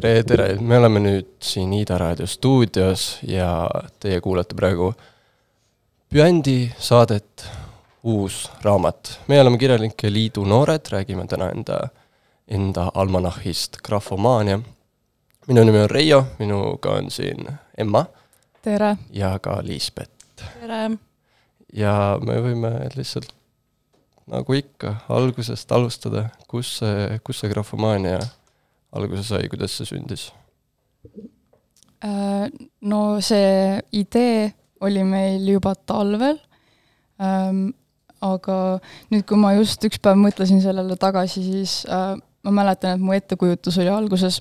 tere, tere, me oleme nüüd siin Ida Raadio stuudios ja teie kuulate praegu Püändi saadet Uus raamat. me oleme Kirjanike Liidu noored, räägime täna enda, enda almanahhist Grafomaania. minu nimi on Reio, minuga on siin Emma tere. ja ka Liisbet tere. ja me võime lihtsalt nagu ikka algusest alustada, kus see, kus see Grafomaania alguse sai, kuidas see sündis? Äh, no see idee oli meil juba talvel ähm,, aga nüüd, kui ma just üks päev mõtlesin sellele tagasi, siis äh, ma mäletan, et mu ettekujutus oli alguses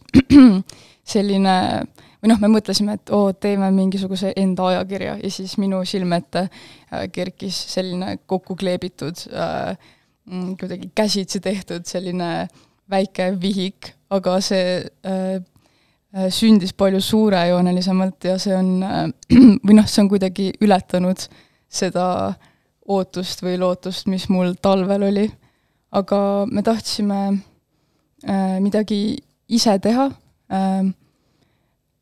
selline või noh, me mõtlesime, et oo, teeme mingisuguse enda ajakirja ja siis minu silme ette äh, kerkis selline kokku kleebitud äh,, kuidagi käsitsi tehtud selline väike vihik, aga see äh, äh, sündis palju suurejoonelisemalt ja see on äh, või noh, see on kuidagi ületanud seda ootust või lootust, mis mul talvel oli. aga me tahtsime äh, midagi ise teha äh,,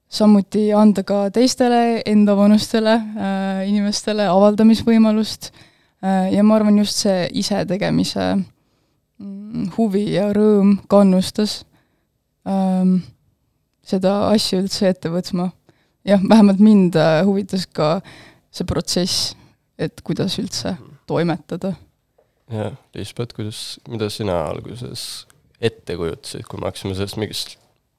samuti anda ka teistele enda vanustele äh, inimestele avaldamisvõimalust äh, ja ma arvan, just see isetegemise mm, huvi ja rõõm kannustas ähm, seda asja üldse ette võtma. jah, vähemalt mind äh, huvitas ka see protsess, et kuidas üldse toimetada. jah, Liisbet, kuidas, mida sina alguses ette kujutasid, kui me hakkasime sellest mingist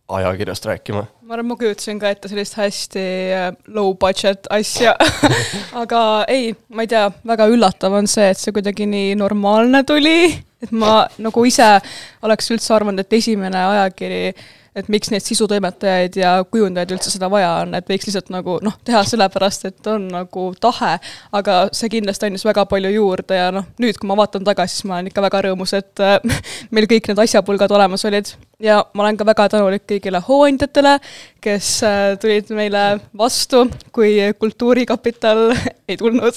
ajakirjast rääkima? ma arvan, ma kujutasin ka ette sellist hästi äh, low budget asja aga ei, ma ei tea, väga üllatav on see, et see kuidagi nii normaalne tuli, et ma nagu ise oleks üldse arvanud, et esimene ajakiri, et miks neid sisutoimetajaid ja kujundajaid üldse seda vaja on, et võiks lihtsalt nagu noh, teha sellepärast, et on nagu tahe, aga see kindlasti andis väga palju juurde ja noh, nüüd, kui ma vaatan tagasi, siis ma olen ikka väga rõõmus, et äh, meil kõik need asjapulgad olemas olid ja ma olen ka väga tänulik kõigile hooandjatele, kes äh, tulid meile vastu, kui Kultuurikapital ei tulnud.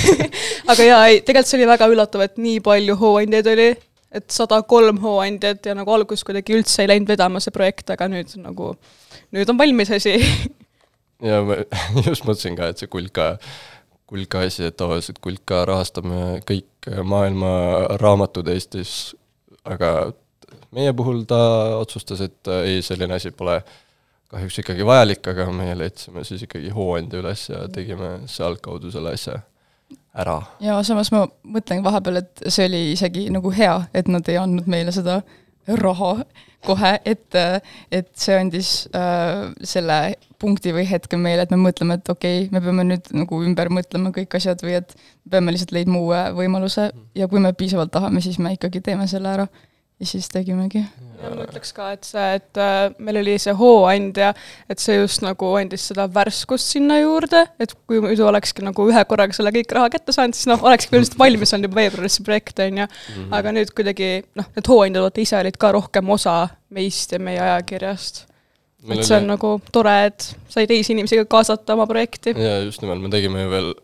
aga jaa, ei, tegelikult see oli väga üllatav, et nii palju hooandjaid oli, et sada kolm hooandjat ja nagu alguses kuidagi üldse ei läinud vedama see projekt, aga nüüd nagu, nüüd on valmis asi. ja ma just mõtlesin ka, et see Kulka, Kulka asi, et tavaliselt Kulka rahastame kõik maailma raamatud Eestis, aga meie puhul ta otsustas, et ei, selline asi pole kahjuks ikkagi vajalik, aga meie leidsime siis ikkagi hooandja üles ja tegime sealtkaudu selle asja ära. ja samas ma mõtlen vahepeal, et see oli isegi nagu hea, et nad ei andnud meile seda raha kohe, et, et see andis äh, selle punkti või hetke meile, et me mõtleme, et okei okay,, me peame nüüd nagu ümber mõtlema kõik asjad või et me peame lihtsalt leidma uue võimaluse ja kui me piisavalt tahame, siis me ikkagi teeme selle ära. Ja siis tegimegi. ja ma ütleks ka, et see, et äh, meil oli see hooandja, et see just nagu andis seda värskust sinna juurde, et kui muidu olekski nagu ühe korraga selle kõik raha kätte saanud, siis noh, olekski ilmselt valmis olnud juba veebruaris see projekt, on ju. aga nüüd kuidagi noh, need hooandjad vaata ise olid ka rohkem osa meist ja meie ajakirjast. et see on nagu tore, et sai teisi inimesi ka kaasata oma projekti. jaa, just nimelt, me tegime ju veel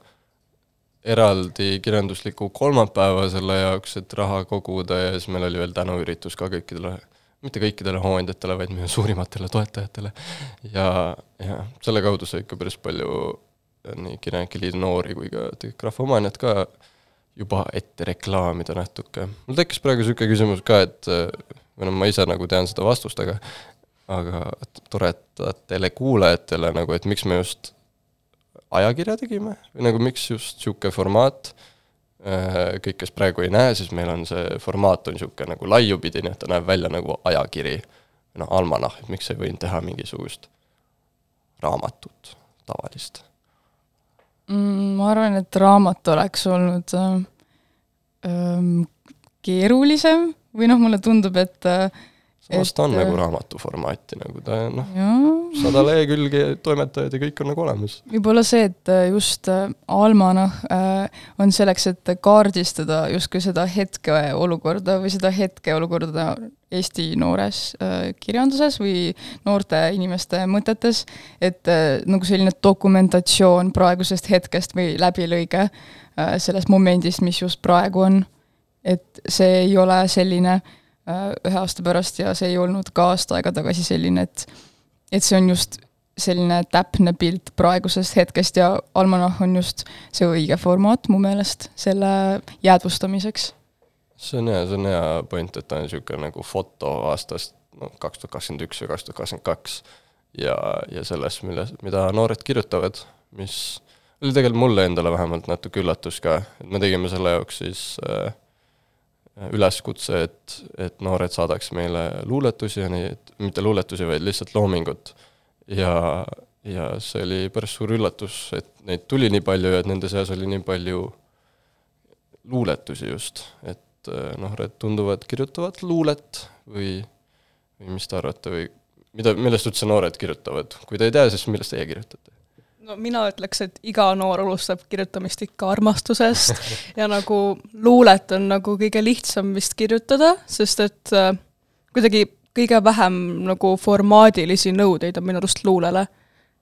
eraldi kirjandusliku kolmapäeva selle jaoks, et raha koguda ja siis meil oli veel tänuüritus ka kõikidele, mitte kõikidele hooandjatele, vaid meie suurimatele toetajatele. ja, ja selle kaudu sai ikka päris palju nii Kirjanike Liidu noori kui ka tegelikult Grafomaaniat ka juba ette reklaamida natuke. mul tekkis praegu niisugune küsimus ka, et või noh, ma ise nagu tean seda vastust, aga aga toredatele kuulajatele nagu, et miks me just ajakirja tegime nagu miks just niisugune formaat, kõik, kes praegu ei näe, siis meil on see formaat on niisugune nagu laiupidine, ta näeb välja nagu ajakiri, noh, almanah, et miks ei võinud teha mingisugust raamatut tavalist. Mm, ma arvan, et raamat oleks olnud äh, ähm, keerulisem või noh, mulle tundub, et äh, samas ta on nagu äh, raamatu formaati nagu ta noh, sada lehekülge, toimetajad ja kõik on nagu olemas. võib-olla see, et äh, just äh, Almanach äh, on selleks, et kaardistada justkui seda hetkeolukorda või seda hetkeolukorda Eesti noores kirjanduses või noorte inimeste mõtetes, et nagu selline dokumentatsioon praegusest hetkest või läbilõige sellest momendist, mis just praegu on. et see ei ole selline äh, ühe aasta pärast ja see ei olnud ka aasta aega tagasi selline, et et see on just selline täpne pilt praegusest hetkest ja Almanach on just see õige formaat mu meelest selle jäädvustamiseks. see on hea, see on hea point, et ta on niisugune nagu foto aastast noh, kaks tuhat kakskümmend üks või kaks tuhat kakskümmend kaks ja, ja sellest, milles, mida noored kirjutavad, mis oli tegelikult mulle endale vähemalt natuke üllatus ka, et me tegime selle jaoks siis äh, üleskutse, et, et noored saadaks meile luuletusi ja neid, mitte luuletusi, vaid lihtsalt loomingut. ja, ja see oli päris suur üllatus, et neid tuli nii palju ja et nende seas oli nii palju luuletusi just, et äh, noored tunduvad kirjutavat luulet või, või mis te arvate või mida, millest üldse noored kirjutavad, kui te ei tea, siis millest teie kirjutate? No mina ütleks, et iga noor alustab kirjutamist ikka armastusest ja nagu luulet on nagu kõige lihtsam vist kirjutada, sest et äh, kuidagi kõige vähem nagu formaadilisi nõudeid on minu arust luulele.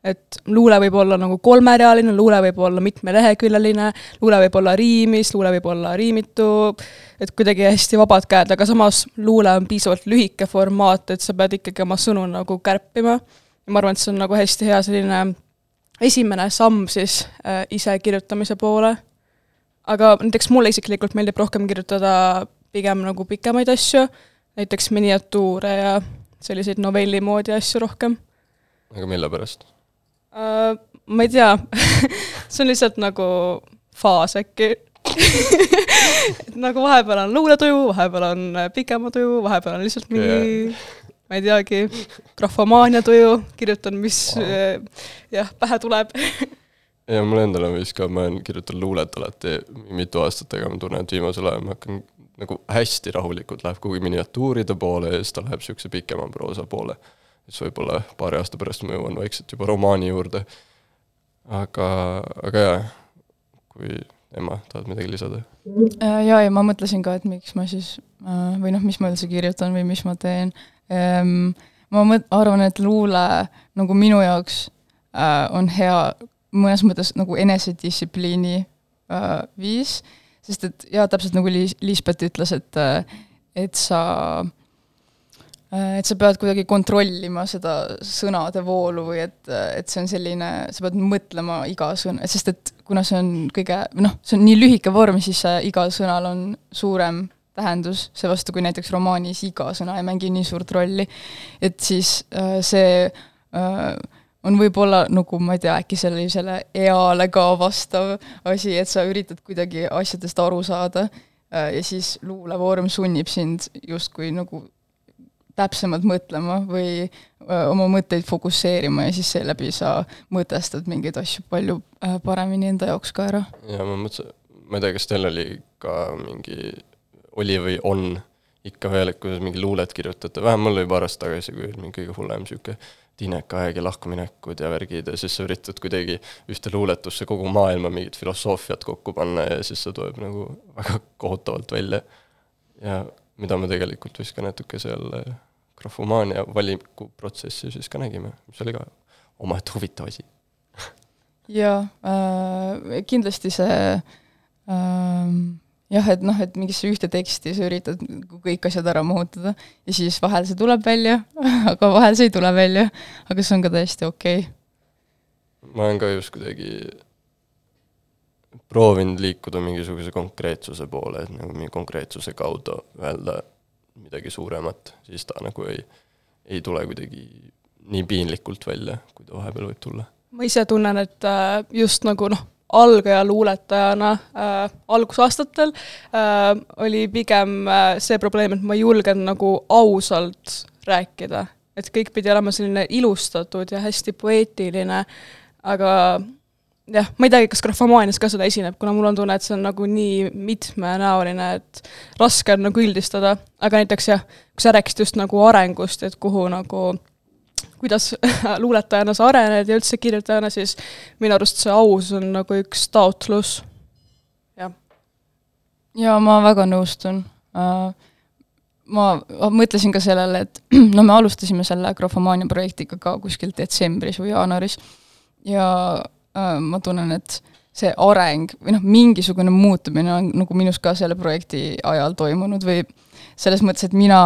et luule võib olla nagu kolmerealine, luule võib olla mitmeleheküljeline, luule võib olla riimis, luule võib olla riimitu, et kuidagi hästi vabad käed, aga samas luule on piisavalt lühike formaat, et sa pead ikkagi oma sõnu nagu kärpima. ja ma arvan, et see on nagu hästi hea selline esimene samm siis äh, ise kirjutamise poole. aga näiteks mulle isiklikult meeldib rohkem kirjutada pigem nagu pikemaid asju, näiteks miniatuure ja selliseid novelli moodi asju rohkem aga mille pärast? uh,. ma ei tea see on lihtsalt nagu faas äkki nagu vahepeal on luuletuju, vahepeal on äh, pikema tuju, vahepeal on lihtsalt mingi yeah. Ma ei teagi, grafomaania tuju, kirjutan, mis wow. jah, pähe tuleb ja mul endal on vist ka, ma olen kirjutanud luulet alati mitu aastat, aga ma tunnen, et viimasel ajal ma hakkan nagu hästi rahulikult läheb kuhugi miniatuuride poole ja siis ta läheb niisuguse pikema proosa poole. siis võib-olla paari aasta pärast ma jõuan vaikselt juba romaani juurde. aga, aga jaa, kui Emma, tahad midagi lisada? jaa, ja ma mõtlesin ka, et miks ma siis või noh, mis ma üldse kirjutan või mis ma teen. Ma mõt-, arvan, et luule nagu minu jaoks on hea mõnes mõttes nagu enesedistsipliini viis, sest et jaa, täpselt nagu Liis-, Liisbet ütles, et et sa et sa pead kuidagi kontrollima seda sõnade voolu või et, et see on selline, sa pead mõtlema iga sõna, sest et kuna see on kõige, noh, see on nii lühike vorm, siis igal sõnal on suurem tähendus, seevastu kui näiteks romaanis iga sõna ei mängi nii suurt rolli, et siis äh, see äh, on võib-olla nagu ma ei tea, äkki sellisele eale ka vastav asi, et sa üritad kuidagi asjadest aru saada äh, ja siis luulevorm sunnib sind justkui nagu täpsemalt mõtlema või öö, oma mõtteid fokusseerima ja siis seeläbi sa mõtestad mingeid asju palju äh, paremini enda jaoks ka ära. ja ma mõtlesin, ma ei tea, kas teil oli ka mingi, oli või on ikka veel, et kuidas mingi luulet kirjutate, vähem mul oli paar aastat tagasi, kui oli mingi kõige hullem niisugune tiinekaaeg ja lahkuminekud ja värgid ja siis sa üritad kuidagi ühte luuletusse kogu maailma mingit filosoofiat kokku panna ja siis see tuleb nagu väga kohutavalt välja. ja mida me tegelikult vist ka natuke seal grafomaania valikuprotsessi siis ka nägime, mis oli ka omaette huvitav asi. jaa äh,, kindlasti see äh, jah, et noh, et mingisse ühte teksti sa üritad kõik asjad ära mahutada ja siis vahel see tuleb välja, aga vahel see ei tule välja, aga see on ka täiesti okei okay.. ma olen ka just kuidagi proovinud liikuda mingisuguse konkreetsuse poole, et nagu mingi konkreetsuse kaudu öelda midagi suuremat, siis ta nagu ei, ei tule kuidagi nii piinlikult välja, kui ta vahepeal võib tulla. ma ise tunnen, et äh, just nagu noh, algaja luuletajana äh, algusaastatel äh, oli pigem äh, see probleem, et ma ei julgenud nagu ausalt rääkida, et kõik pidi olema selline ilustatud ja hästi poeetiline, aga jah, ma ei teagi, kas grafomaanias ka seda esineb, kuna mul on tunne, et see on nagu nii mitmenäoline, et raske on nagu üldistada, aga näiteks jah, kui sa rääkisid just nagu arengust, et kuhu nagu kuidas luuletajana sa arened ja üldse kirjutajana, siis minu arust see ausus on nagu üks taotlus. ja ma väga nõustun. ma mõtlesin ka sellele, et no me alustasime selle grafomaania projektiga ka kuskil detsembris või jaanuaris ja äh, ma tunnen, et see areng või noh, mingisugune muutumine on nagu minus ka selle projekti ajal toimunud või selles mõttes, et mina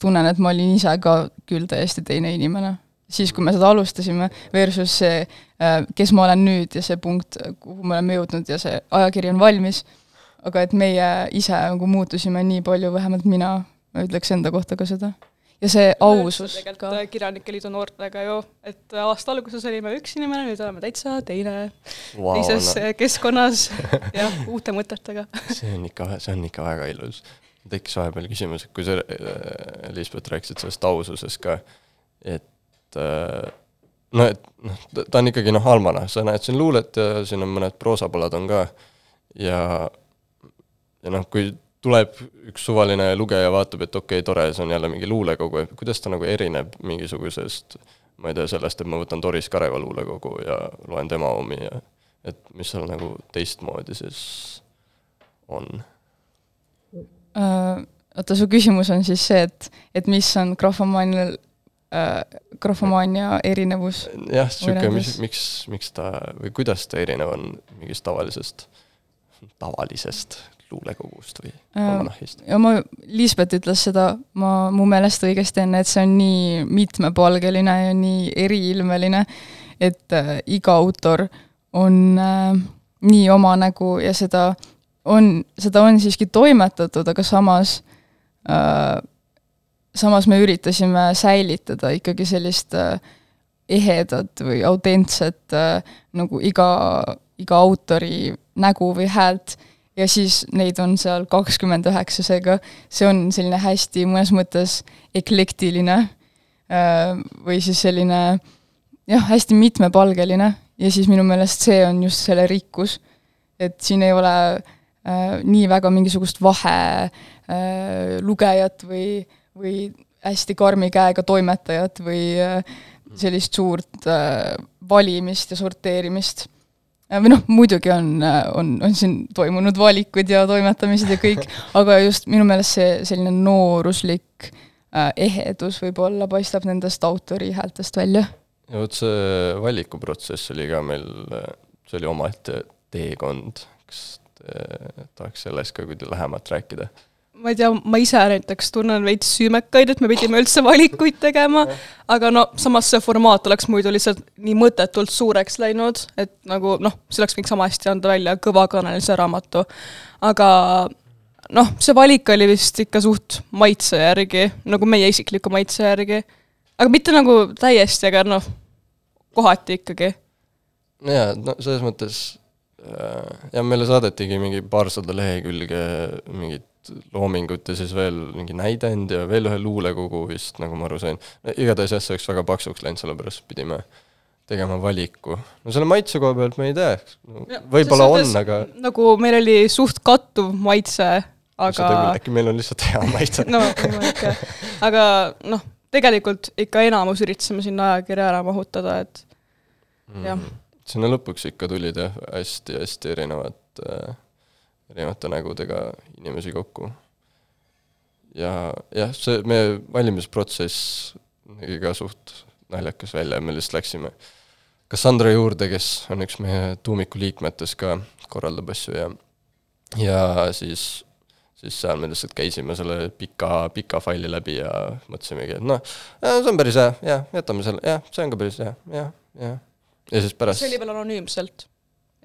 tunnen, et ma olin ise ka küll täiesti teine inimene. siis, kui me seda alustasime, versus see, kes ma olen nüüd ja see punkt, kuhu me oleme jõudnud ja see ajakiri on valmis, aga et meie ise nagu muutusime nii palju, vähemalt mina, ma ütleks enda kohta ka seda. ja see ausus ka. Kirjanike Liidu noortega ju, et aasta alguses olime üks inimene, nüüd oleme täitsa teine wow, teises no, keskkonnas ja uute mõtetega. see on ikka, see on ikka väga ilus. Tekkis vahepeal küsimus, et kui sa, Liisbet, rääkisid sellest aususest ka, et äh, no et noh, ta on ikkagi noh, almanah, sa näed siin luulet ja siin on mõned proosapalad on ka. Ja ja noh, kui tuleb üks suvaline lugeja, vaatab, et okei okay,, tore, see on jälle mingi luulekogu, kuidas ta nagu erineb mingisugusest ma ei tea, sellest, et ma võtan Doris Kareva luulekogu ja loen tema omi ja et mis seal nagu teistmoodi siis on? Äh, oota, su küsimus on siis see, et, et mis on grafomaanial äh,, grafomaania erinevus? jah, niisugune, mis miks, miks ta või kuidas ta erinev on mingist tavalisest, tavalisest luulekogust või Äh, almanahhist? ja ma, Liisbet ütles seda, ma mu meelest õigesti enne, et see on nii mitmepalgeline ja nii eriilmeline, et äh, iga autor on äh, nii oma nägu ja seda on, seda on siiski toimetatud, aga samas äh, samas me üritasime säilitada ikkagi sellist äh, ehedat või autentset äh, nagu iga, iga autori nägu või häält. Ja siis neid on seal kakskümmend üheksa, seega see on selline hästi mõnes mõttes eklektiline äh, või siis selline jah, hästi mitmepalgeline. Ja siis minu meelest see on just selle rikkus, et siin ei ole äh, nii väga mingisugust vahe äh, lugejat või, või hästi karmi käega toimetajat või äh, sellist suurt äh, valimist ja sorteerimist Äh, või noh, muidugi on, on, on siin toimunud valikud ja toimetamised ja kõik, aga just minu meelest see selline nooruslik äh, ehedus võib-olla paistab nendest autori häältest välja. ja vot see valikuprotsess oli ka meil, see oli omaette teekond, kas tahaks sellest ka kuidagi lähemalt rääkida? ma ei tea, ma ise näiteks tunnen veits süümekaid, et me pidime üldse valikuid tegema, aga no samas see formaat oleks muidu lihtsalt nii mõttetult suureks läinud, et nagu noh, see oleks võinud sama hästi anda välja kõvakanalise raamatu. aga noh, see valik oli vist ikka suht maitse järgi, nagu meie isikliku maitse järgi. aga mitte nagu täiesti, aga noh, kohati ikkagi. jaa, no selles mõttes ja meile saadetigi mingi paarsada lehekülge mingit loomingut ja siis veel mingi näidend ja veel ühe luulekogu vist, nagu ma aru sain. igatahes jah, see oleks väga paksuks läinud, sellepärast pidime tegema valiku. no selle maitse koha pealt ma ei tea, võib-olla on, aga nagu meil oli suht kattuv maitse, aga äkki meil on lihtsalt hea maitse. no võimalik jah, aga noh, tegelikult ikka enamus üritasime sinna ajakirja ära mahutada, et jah. Mhm. Sinna lõpuks ikka tulid jah, hästi-hästi erinevad äh,, erinevate nägudega inimesi kokku. ja jah, see meie valimisprotsess nägi ka suht naljakas välja, me lihtsalt läksime Cassandra juurde, kes on üks meie tuumiku liikmetest ka, korraldab asju ja ja siis siis seal me lihtsalt käisime selle pika, pika faili läbi ja mõtlesimegi, et noh, see on päris hea, jah, jätame selle, jah, see on ka päris hea, jah, jah. Ja siis pärast see oli veel anonüümselt.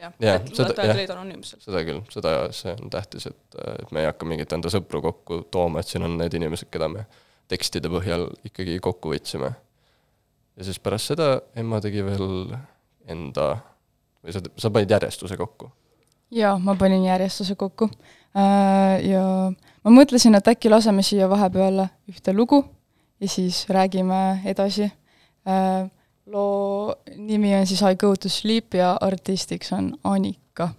jah Jah, et jah. olid anonüümselt. seda küll, seda, see on tähtis, et, et me ei hakka mingeid enda sõpru kokku tooma, et siin on need inimesed, keda me tekstide põhjal ikkagi kokku võtsime. ja siis pärast seda Emma tegi veel enda, või sa, sa panid järjestuse kokku. jaa, ma panin järjestuse kokku äh, ja ma mõtlesin, et äkki laseme siia vahepeale ühte lugu ja siis räägime edasi äh,. Loo nimi on siis I go to sleep ja artistiks on Annika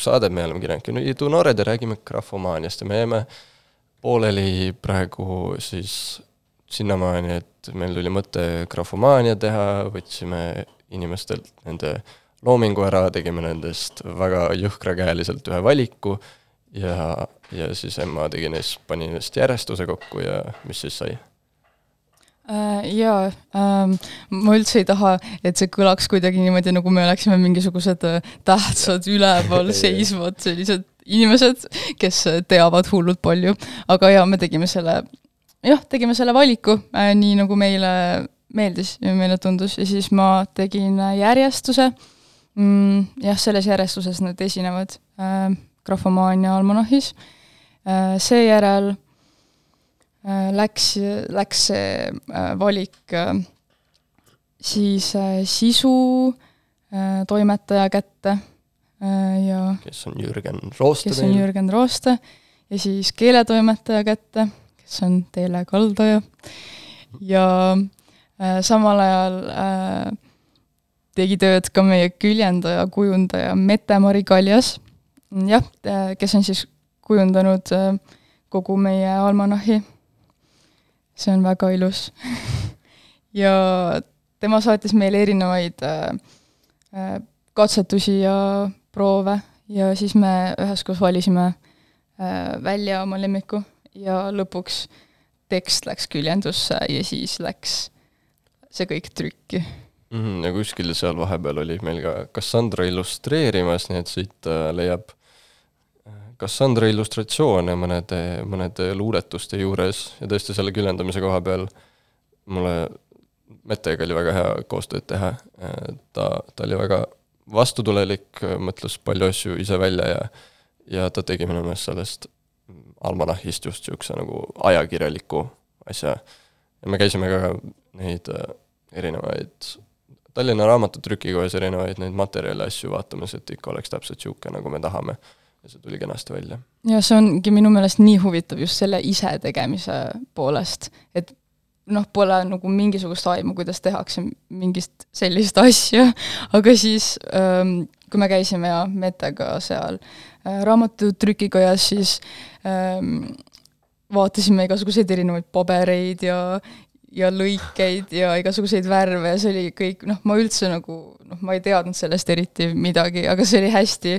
raamatu saade me oleme kirjanikud Liidu noored ja räägime grafomaaniast ja me jäime pooleli praegu siis sinnamaani, et meil tuli mõte grafomaania teha, võtsime inimestelt nende loomingu ära, tegime nendest väga jõhkrakäeliselt ühe valiku ja, ja siis Emma tegi neist, pani neist järjestuse kokku ja mis siis sai? Äh, Jaa ähm,, ma üldse ei taha, et see kõlaks kuidagi niimoodi, nagu me oleksime mingisugused äh, tähtsad üleval seisvad sellised inimesed, kes teavad hullult palju, aga jaa, me tegime selle, jah, tegime selle valiku äh, nii, nagu meile meeldis ja meile tundus. Ja siis ma tegin järjestuse. Mm,, jah, selles järjestuses need esinevad äh, Grafomaania almanahis. Äh,, seejärel äh, läks, läks see äh, valik äh, siis äh, sisu äh, toimetaja kätte äh, ja kes on Jürgen Rooste kes on Jürgen Rooste ja siis keeletoimetaja kätte, kes on Teele Kaldaja. Ja äh, samal ajal äh, tegi tööd ka meie küljendaja, kujundaja Mette-Mari Kaljas, jah, kes on siis kujundanud äh, kogu meie almanahi. See on väga ilus ja tema saatis meile erinevaid äh, äh, katsetusi ja proove ja siis me üheskoos valisime äh, välja oma lemmiku ja lõpuks tekst läks küljendusse ja siis läks see kõik trükki. Mhm, ja kuskil seal vahepeal oli meil ka Cassandra illustreerimas, nii et siit äh, leiab Cassandra illustratsioone mõnede, mõnede luuletuste juures ja tõesti selle küljendamise koha peal mulle Mettega oli väga hea koostööd teha, ta, ta oli väga vastutulelik, mõtles palju asju ise välja ja ja ta tegi minu meelest sellest almanahhist just niisuguse nagu ajakirjaliku asja. ja me käisime ka neid äh, erinevaid Tallinna Raamatutrükikojas erinevaid neid materjale, asju vaatamas, et ikka oleks täpselt niisugune, nagu me tahame. Ja see tuli kenasti välja. ja see ongi minu meelest nii huvitav just selle ise tegemise poolest, et noh, pole nagu mingisugust aimu, kuidas tehakse mingist sellist asja, aga siis ähm, kui me käisime ja Metega seal äh, raamatutrükikojas, siis ähm, vaatasime igasuguseid erinevaid pabereid ja, ja lõikeid ja igasuguseid värve ja see oli kõik, noh, ma üldse nagu, noh, ma ei teadnud sellest eriti midagi, aga see oli hästi,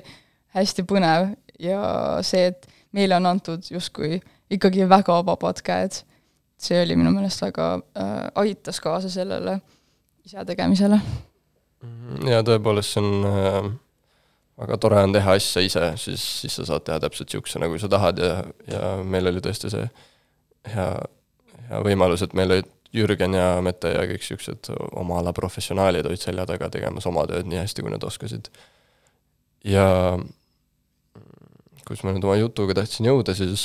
hästi põnev ja see, et meile on antud justkui ikkagi väga vabad käed see oli minu meelest väga äh,, aitas kaasa sellele isetegemisele. ja tõepoolest, see on äh, väga tore on teha asja ise, siis, siis sa saad teha täpselt niisuguse, nagu sa tahad ja, ja meil oli tõesti see hea, hea võimalus, et meil olid Jürgen ja Mette ja kõik niisugused oma ala professionaalid olid selja taga tegemas oma tööd nii hästi, kui nad oskasid. ja kus ma nüüd oma jutuga tahtsin jõuda, siis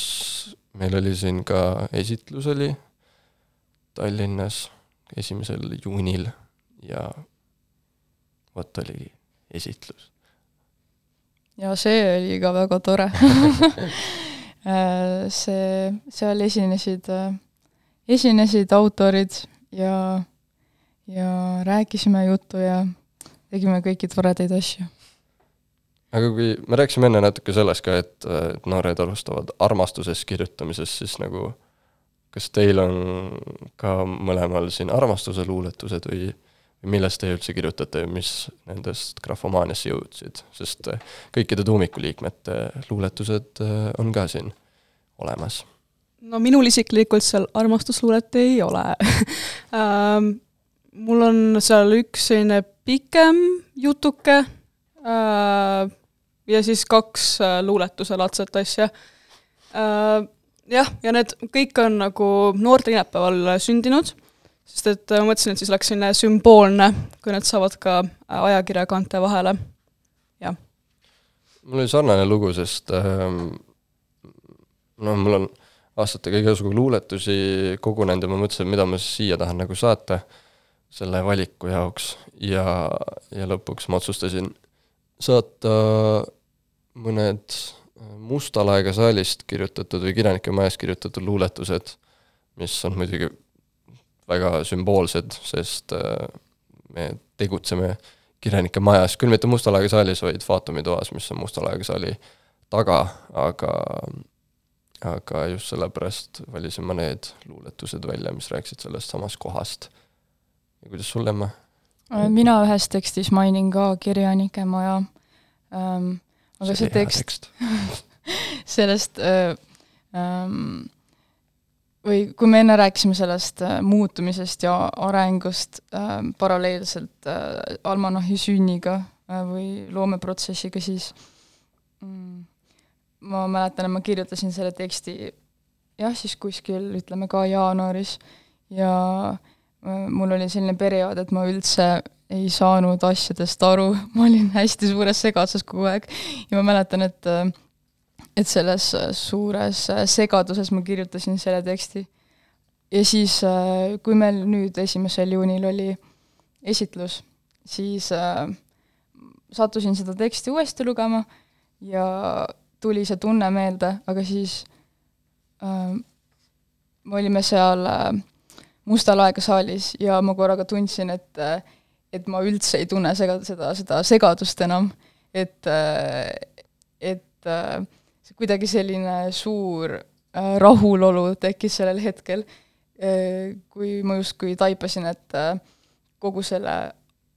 meil oli siin ka esitlus oli Tallinnas esimesel juunil ja vot oli esitlus. ja see oli ka väga tore see, seal esinesid, esinesid autorid ja, ja rääkisime juttu ja tegime kõiki toredaid asju. Aga kui, me rääkisime enne natuke sellest ka, et, et noored alustavad armastusest kirjutamisest, siis nagu kas teil on ka mõlemal siin armastuse luuletused või millest te üldse kirjutate, mis nendest grafomaaniasse jõudsid, sest äh, kõikide tuumiku liikmete luuletused äh, on ka siin olemas. no minul isiklikult seal armastusluulet ei ole ähm, mul on seal üks selline pikem jutuke ja siis kaks luuletuse laadset asja. Jah, ja need kõik on nagu noorte linnapäeval sündinud, sest et ma mõtlesin, et siis oleks selline sümboolne, kui need saavad ka ajakirjakaante vahele, jah. mul oli sarnane lugu, sest ähm, noh, mul on aastatega igasugu luuletusi kogunenud ja ma mõtlesin, mida ma siia tahan nagu saata selle valiku jaoks. Ja, ja lõpuks ma otsustasin saata mõned Mustal aega saalist kirjutatud või Kirjanike Majas kirjutatud luuletused, mis on muidugi väga sümboolsed, sest äh, me tegutseme Kirjanike Majas, küll mitte Mustal aega saalis, vaid Faatumi toas, mis on Mustal aega saali taga, aga aga just sellepärast valisin ma need luuletused välja, mis rääkisid sellest samast kohast. ja kuidas sul, Emma? Mina ühes tekstis mainin ka Kirjanike Maja ähm, aga see, see tekst, tekst. sellest äh, ähm, või kui me enne rääkisime sellest äh, muutumisest ja arengust äh, paralleelselt äh, Almanahi sünniga äh, või loomeprotsessiga, siis mm, ma mäletan, et ma kirjutasin selle teksti jah, siis kuskil ütleme ka jaanuaris ja äh, mul oli selline periood, et ma üldse ei saanud asjadest aru, ma olin hästi suures segaduses kogu aeg ja ma mäletan, et et selles suures segaduses ma kirjutasin selle teksti. ja siis, kui meil nüüd esimesel juunil oli esitlus, siis äh, sattusin seda teksti uuesti lugema ja tuli see tunne meelde, aga siis äh, me olime seal äh, Mustal aega saalis ja ma korraga tundsin, et et ma üldse ei tunne sega-, seda, seda segadust enam, et, et see kuidagi selline suur äh, rahulolu tekkis sellel hetkel, äh, kui ma justkui taipasin, et äh, kogu selle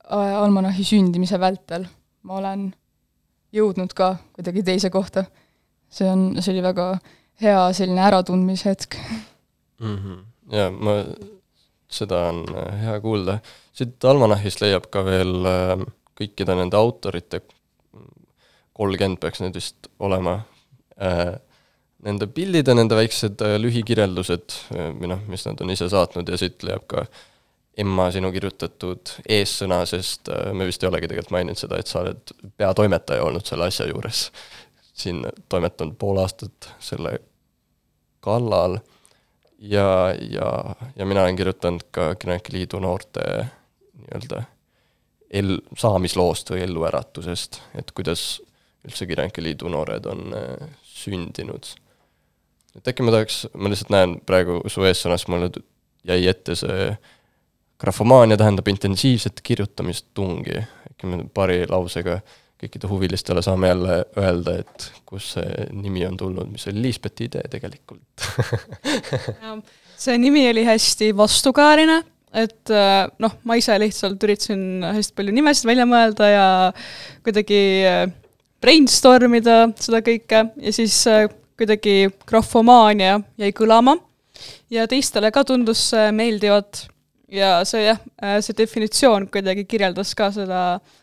almanahi sündimise vältel ma olen jõudnud ka kuidagi teise kohta. see on, see oli väga hea selline äratundmishetk. mm. -hmm. ja ma, seda on äh, hea kuulda. siit Almanachist leiab ka veel äh, kõikide nende autorite, kolmkümmend peaks neid vist olema äh,, nende pildid ja nende väiksed lühikirjeldused või noh, mis nad on ise saatnud ja siit leiab ka Emma sinu kirjutatud eessõna, sest me vist ei olegi tegelikult maininud seda, et sa oled peatoimetaja olnud selle asja juures. siin toimetanud pool aastat selle kallal ja, ja, ja mina olen kirjutanud ka Kirjanike Liidu noorte nii-öelda el-, saamisloost või elluäratusest, et kuidas üldse Kirjanike Liidu noored on äh, sündinud. et äkki ma tahaks, ma lihtsalt näen praegu su eessõnas, mulle jäi ette see grafomaania tähendab intensiivset kirjutamistungi, äkki me paari lausega kõikide huvilistele saame jälle öelda, et kust see nimi on tulnud, mis oli Liisbeti idee tegelikult. See nimi oli hästi vastukajaline, et äh, noh, ma ise lihtsalt üritasin hästi palju nimesid välja mõelda ja kuidagi äh, brainstorm ida seda kõike ja siis äh, kuidagi grafomaania jäi kõlama ja teistele ka tundus see meeldivat. Ja see jah, see definitsioon kuidagi kirjeldas ka seda noh,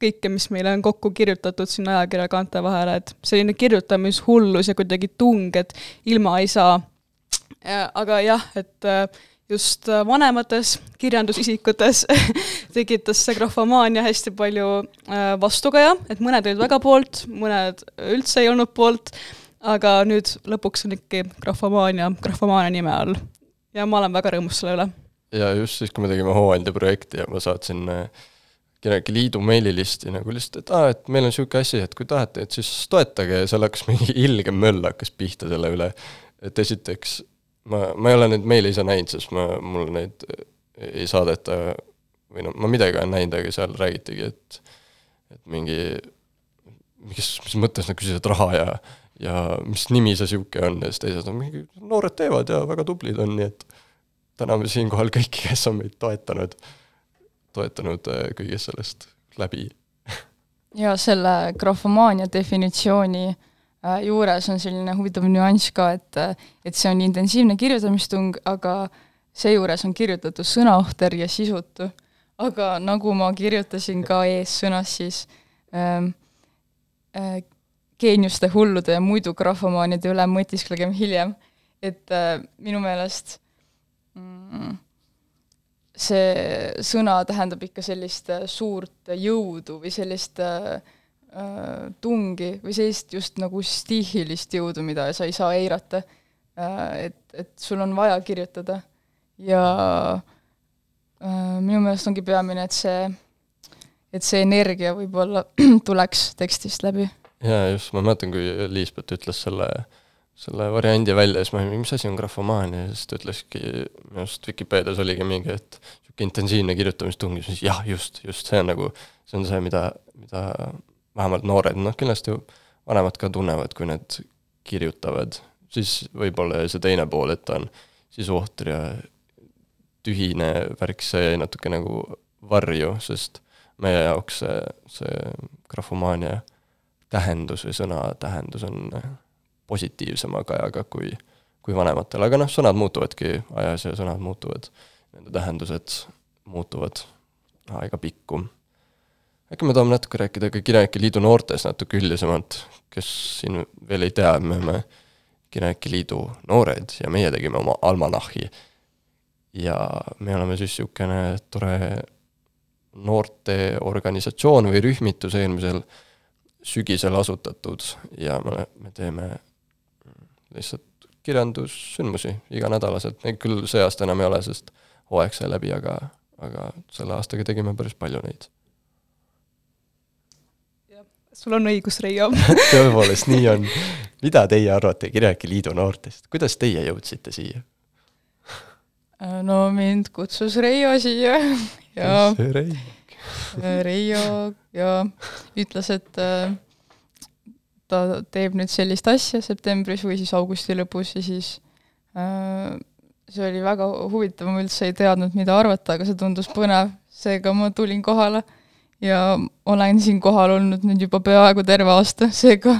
kõike, mis meile on kokku kirjutatud sinna ajakirja kaante vahele, et selline kirjutamishullus ja kuidagi tung, et ilma ei saa. aga jah, et äh, just äh, vanemates kirjandusisikutes tekitas see grafomaania hästi palju äh, vastukaja, et mõned olid väga poolt, mõned üldse ei olnud poolt, aga nüüd lõpuks on ikkagi grafomaania, grafomaania nime all. ja ma olen väga rõõmus selle üle. ja just siis, kui me tegime Hooandja projekti ja ma saatsin äh, Kirjanike Liidu meililisti nagu lihtsalt, et aa, et meil on niisugune asi, et kui tahate, et siis toetage ja seal hakkas mingi ilge möll hakkas pihta selle üle. et esiteks ma, ma ei ole neid meile ise näinud, sest ma, mul neid ei saadeta või noh, ma midagi olen näinud, aga seal räägitigi, et et mingi, mis, mis mõttes nad küsisid raha ja ja mis nimi see niisugune on ja siis teised on mingi, noored teevad ja väga tublid on, nii et täname siinkohal kõiki, kes on meid toetanud, toetanud äh, kõigest sellest läbi. ja selle grafomaania definitsiooni äh, juures on selline huvitav nüanss ka, et et see on intensiivne kirjutamistung, aga seejuures on kirjutatud sõnaohter ja sisutu. aga nagu ma kirjutasin ka eessõnas, siis ähm, äh, geeniuste, hullude ja muidu grafomaanide üle mõtisklegem hiljem. et äh, minu meelest mm, see sõna tähendab ikka sellist äh, suurt jõudu või sellist äh, äh, tungi või sellist just nagu stiihilist jõudu, mida sa ei saa eirata. Äh,. et, et sul on vaja kirjutada. Ja äh, minu meelest ongi peamine, et see, et see energia võib-olla tuleks tekstist läbi. Jaa, just, ma mäletan, kui Liisbet ütles selle, selle variandi välja, siis ma olin, mis asi on grafomaania, siis ta ütleski, minu arust Vikipeedias oligi mingi, et niisugune intensiivne kirjutamistung siis jah, just, just see on nagu, see on see, mida, mida vähemalt noored, noh kindlasti vanemad ka tunnevad, kui nad kirjutavad, siis võib-olla see teine pool, et ta on sisuohter ja tühine värk, see jäi natuke nagu varju, sest meie jaoks see, see grafomaania tähendus või sõna tähendus on positiivsema kajaga kui, kui vanematel, aga noh, sõnad muutuvadki ajas ja sõnad muutuvad, nende tähendused muutuvad aega pikku. äkki me tahame natuke rääkida ka Kirjanike Liidu noortest natuke üldisemalt, kes siin veel ei tea, me oleme Kirjanike Liidu noored ja meie tegime oma almanahhi. ja me oleme siis niisugune tore noorteorganisatsioon või rühmitus eelmisel sügisel asutatud ja me, me teeme lihtsalt kirjandussündmusi iganädalaselt, neid küll see aasta enam ei ole, sest hooaeg sai läbi, aga, aga selle aastaga tegime päris palju neid. sul on õigus, Reio tõepoolest, nii on. mida teie arvate Kirjanike Liidu noortest, kuidas teie jõudsite siia? no mind kutsus Reio siia ja Rei. Reio ja ütles, et äh, ta teeb nüüd sellist asja septembris või siis augusti lõpus ja siis äh, see oli väga huvitav, ma üldse ei teadnud, mida arvata, aga see tundus põnev, seega ma tulin kohale ja olen siin kohal olnud nüüd juba peaaegu terve aasta, seega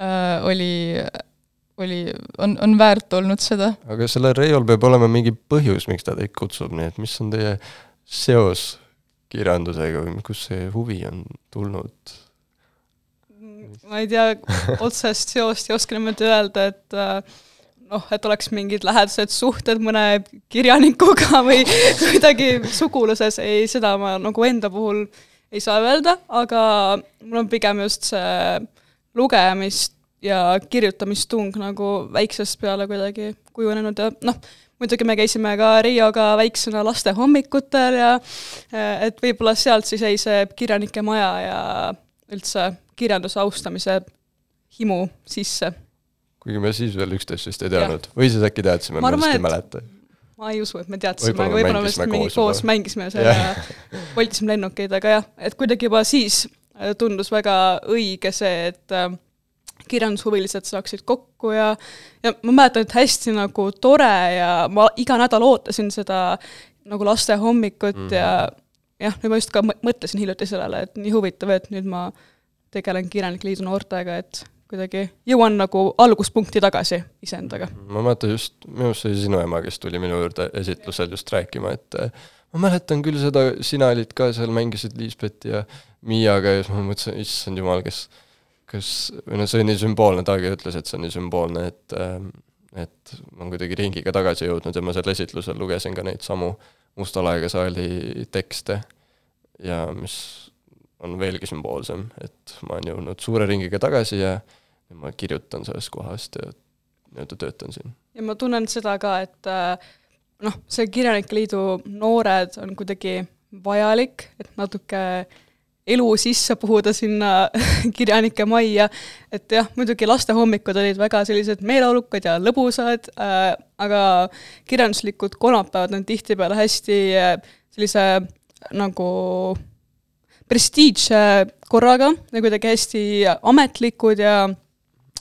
äh, oli, oli, on, on väärt olnud seda. aga sellel Reiol peab olema mingi põhjus, miks ta teid kutsub, nii et mis on teie seos kirjandusega või kust see huvi on tulnud? Ma ei tea, otsest seost ei oska niimoodi öelda, et äh, noh, et oleks mingid lähedased suhted mõne kirjanikuga või kuidagi suguluses, ei, seda ma nagu enda puhul ei saa öelda, aga mul on pigem just see lugemist ja kirjutamistung nagu väiksest peale kuidagi kujunenud ja noh, muidugi me käisime ka Rioga väiksena laste hommikutel ja äh, et võib-olla sealt siis jäi see kirjanike maja ja üldse kirjanduse austamise himu sisse. kuigi me siis veel üksteist vist ei teadnud või siis äkki teadsime, Ma just ei et- mäleta. ma ei usu, et me teadsime, aga võib-olla me lihtsalt mingi koos juba. mängisime seal ja voltisime lennukeid, aga jah, et kuidagi juba siis äh, tundus väga õige see, et äh, kirjandushuvilised saaksid kokku ja ja ma mäletan, et hästi nagu tore ja ma iga nädal ootasin seda nagu laste hommikut mm -hmm. ja jah, nüüd ma just ka mõ- mõtlesin hiljuti sellele, et nii huvitav, et nüüd ma tegelen Kirjanike Liidu noortega, et kuidagi jõuan nagu alguspunkti tagasi iseendaga. ma mäletan just, minu arust see oli sinu ema, kes tuli minu juurde esitlusel just rääkima, et eh, ma mäletan küll seda, sina olid ka seal, mängisid Liisbeti ja Miiaga ja siis ma mõtlesin, issand jumal, kes kas, või noh, see oli nii sümboolne, Taagi ütles, et see on nii sümboolne, et ähm, et ma olen kuidagi ringiga tagasi jõudnud ja ma seal esitlusel lugesin ka neid samu Musta laega saali tekste ja mis on veelgi sümboolsem, et ma olen jõudnud suure ringiga tagasi ja ja ma kirjutan sellest kohast ja nii-öelda töötan siin. ja ma tunnen seda ka, et äh, noh, see Kirjanike Liidu noored on kuidagi vajalik, et natuke elu sisse puhuda sinna kirjanike majja, et jah, muidugi lastehommikud olid väga sellised meeleolukad ja lõbusad äh,, aga kirjanduslikud kolmapäevad on tihtipeale hästi äh, sellise nagu prestiižse korraga ja kuidagi hästi ametlikud ja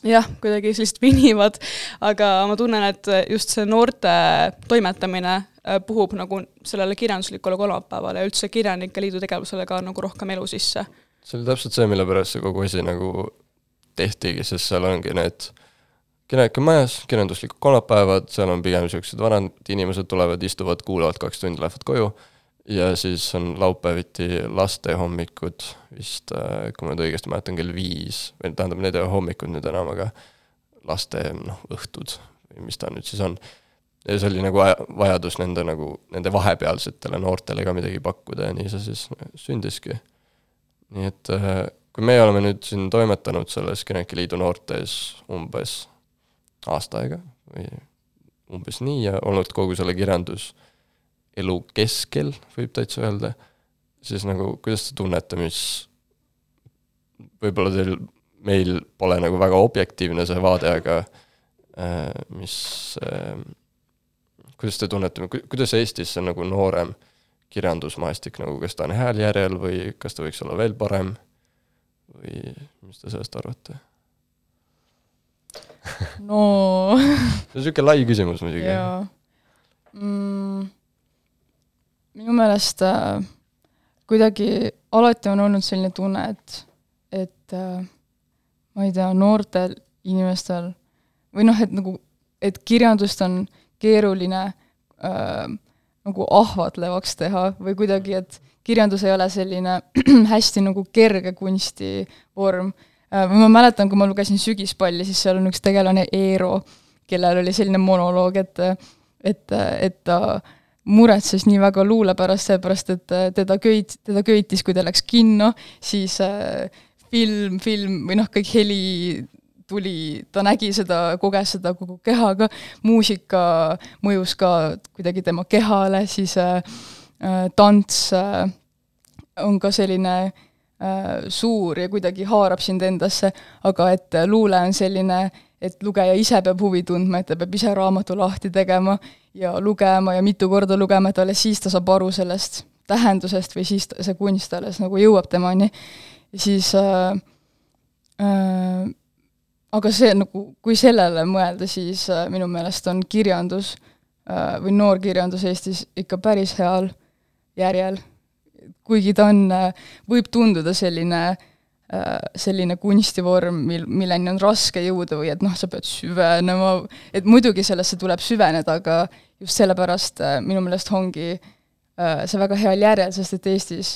jah, kuidagi sellised venivad, aga ma tunnen, et just see noorte toimetamine äh, puhub nagu sellele kirjanduslikule kolmapäevale ja üldse Kirjanike Liidu tegevusele ka nagu rohkem elu sisse. see oli täpselt see, mille pärast see kogu asi nagu tehtigi, sest seal ongi need kirjanike majas, kirjanduslikud kolmapäevad, seal on pigem niisugused vanad inimesed tulevad, istuvad, kuulavad kaks tundi, lähevad koju. Ja siis on laupäeviti lastehommikud vist, kui ma nüüd õigesti mäletan, kell viis, või tähendab, need ei ole hommikud nüüd enam, aga laste noh, õhtud või mis ta nüüd siis on. ja see oli nagu vaja- vajadus nende nagu, nende vahepealsetele noortele ka midagi pakkuda ja nii see siis sündiski. Nii et äh, kui meie oleme nüüd siin toimetanud selles Kirjanike Liidu noortes umbes aasta aega või umbes nii ja olnud kogu selle kirjanduselu keskel, võib täitsa öelda, siis nagu kuidas te tunnete, mis võib-olla teil, meil pole nagu väga objektiivne see vaade, aga äh, mis äh, kuidas te tunnete, kuidas Eestis see nagu noorem kirjandusmaastik nagu, kas ta on hääl järjel või kas ta võiks olla veel parem või mis te sellest arvate? No see on niisugune lai küsimus muidugi. jaa mm,. minu meelest äh, kuidagi alati on olnud selline tunne, et, et äh, ma ei tea, noortel inimestel või noh, et nagu, et kirjandust on keeruline äh, nagu ahvatlevaks teha või kuidagi, et kirjandus ei ole selline hästi nagu kerge kunstivorm ma mäletan, kui ma lugesin Sügispalli, siis seal on üks tegelane Eero, kellel oli selline monoloog, et et, et ta muretses nii väga luule pärast, sellepärast et äh, teda köit-, teda köitis, kui ta läks kinno, siis äh, film, film või noh, kõik heli tuli, ta nägi seda, koges seda kogu kehaga, muusika mõjus ka kuidagi tema kehale, siis äh, äh, tants äh, on ka selline äh, suur ja kuidagi haarab sind endasse, aga et äh, luule on selline, et lugeja ise peab huvi tundma, et ta peab ise raamatu lahti tegema ja lugema ja mitu korda lugema, et alles siis ta saab aru sellest tähendusest või siis ta, see kunst alles nagu jõuab temani. siis äh, äh, aga see nagu, kui sellele mõelda, siis äh, minu meelest on kirjandus äh, või noorkirjandus Eestis ikka päris heal järjel. Kuigi ta on, võib tunduda selline, selline kunstivorm, mil, milleni on raske jõuda või et noh, sa pead süvenema, et muidugi sellesse tuleb süveneda, aga just sellepärast minu meelest ongi see väga heal järjel, sest et Eestis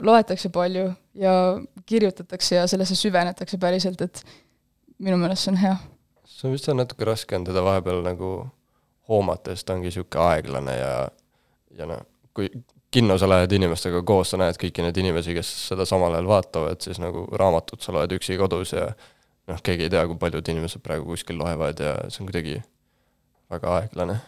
loetakse palju ja kirjutatakse ja sellesse süvenetakse päriselt, et minu meelest see on hea. see on vist natuke raske on teda vahepeal nagu hoomata, sest ta ongi niisugune aeglane ja, ja noh, kui kinno sa lähed inimestega koos, sa näed kõiki neid inimesi, kes seda samal ajal vaatavad, siis nagu raamatut sa loed üksi kodus ja noh, keegi ei tea, kui paljud inimesed praegu kuskil loevad ja see on kuidagi väga aeglane.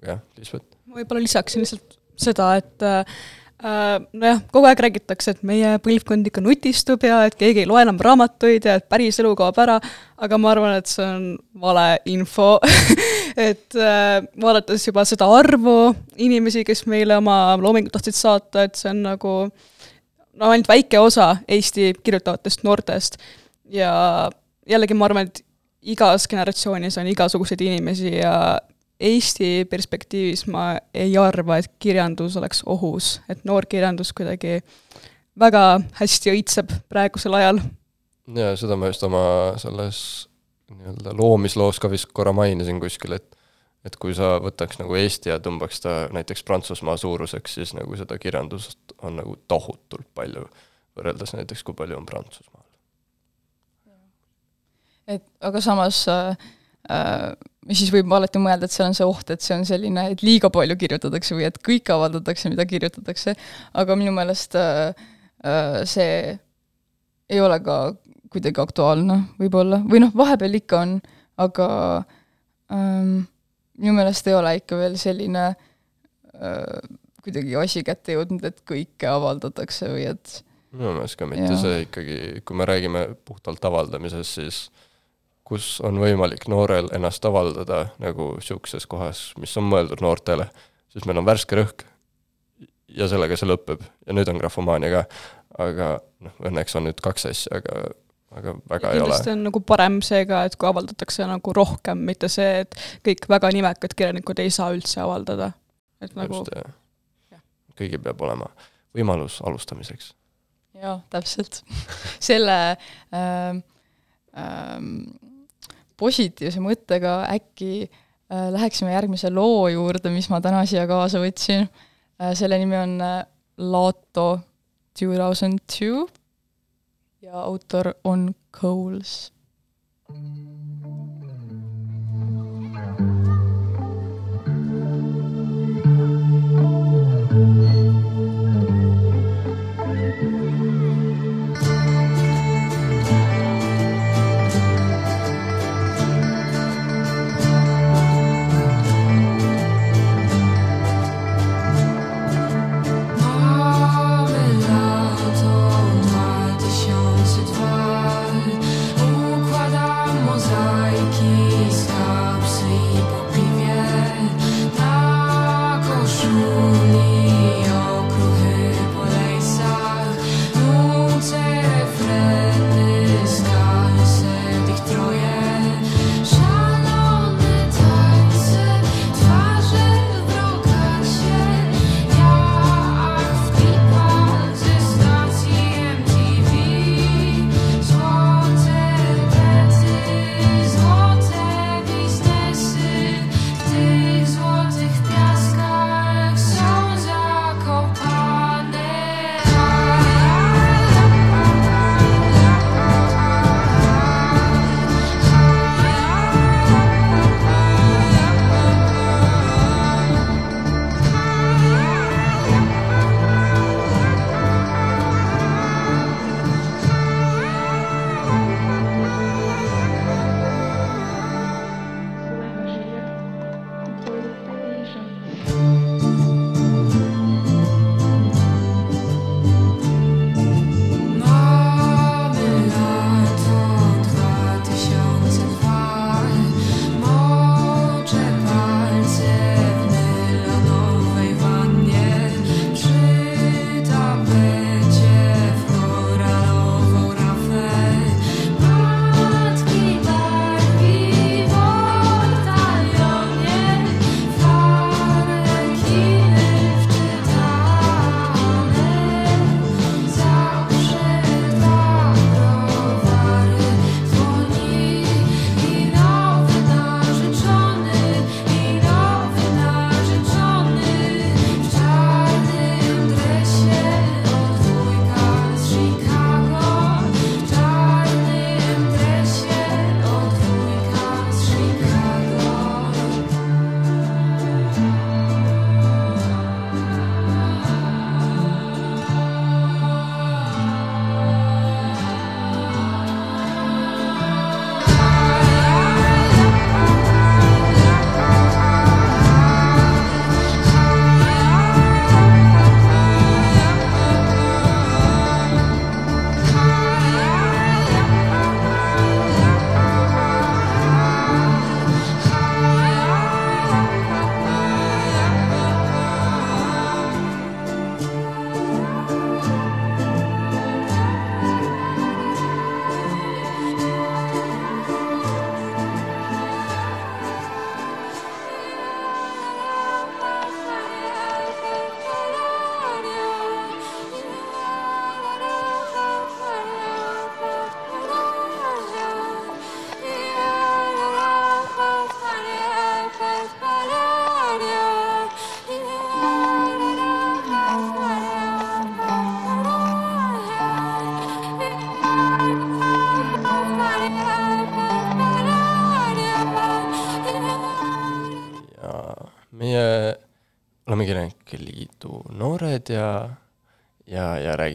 aga jah, Liisbet? võib-olla lisaksin lihtsalt seda, et äh, nojah, kogu aeg räägitakse, et meie põlvkond ikka nutistub ja et keegi ei loe enam raamatuid ja et päris elu kaob ära, aga ma arvan, et see on vale info. Et äh, vaadates juba seda arvu inimesi, kes meile oma loomingut tahtsid saata, et see on nagu no ainult väike osa Eesti kirjutavatest noortest. Ja jällegi ma arvan, et igas generatsioonis on igasuguseid inimesi ja Eesti perspektiivis ma ei arva, et kirjandus oleks ohus, et noorkirjandus kuidagi väga hästi õitseb praegusel ajal. jaa, seda ma just oma selles nii-öelda loomisloos ka vist korra mainisin kuskil, et et kui sa võtaks nagu Eesti ja tõmbaks ta näiteks Prantsusmaa suuruseks, siis nagu seda kirjandust on nagu tohutult palju, võrreldes näiteks, kui palju on Prantsusmaal. et aga samas äh, siis võib alati mõelda, et seal on see oht, et see on selline, et liiga palju kirjutatakse või et kõike avaldatakse, mida kirjutatakse, aga minu meelest äh, äh, see ei ole ka kuidagi aktuaalne võib-olla, või noh, vahepeal ikka on, aga ähm, minu meelest ei ole ikka veel selline äh, kuidagi asi kätte jõudnud, et kõike avaldatakse või et minu meelest ka mitte, see ikkagi, kui me räägime puhtalt avaldamisest, siis kus on võimalik noorel ennast avaldada nagu niisuguses kohas, mis on mõeldud noortele, siis meil on värske rõhk ja sellega see lõpeb ja nüüd on grafomaania ka, aga noh, õnneks on nüüd kaks asja, aga aga väga ja ei ole. kindlasti on nagu parem see ka, et kui avaldatakse nagu rohkem, mitte see, et kõik väga nimekad kirjanikud ei saa üldse avaldada. et nagu just, jah. kõigil peab olema võimalus alustamiseks. jaa, täpselt selle ähm, ähm, positiivse mõttega äkki äh, läheksime järgmise loo juurde, mis ma täna siia kaasa võtsin äh,. selle nimi on äh, Lato two thousand two ja autor on Coles. Marmelato, noix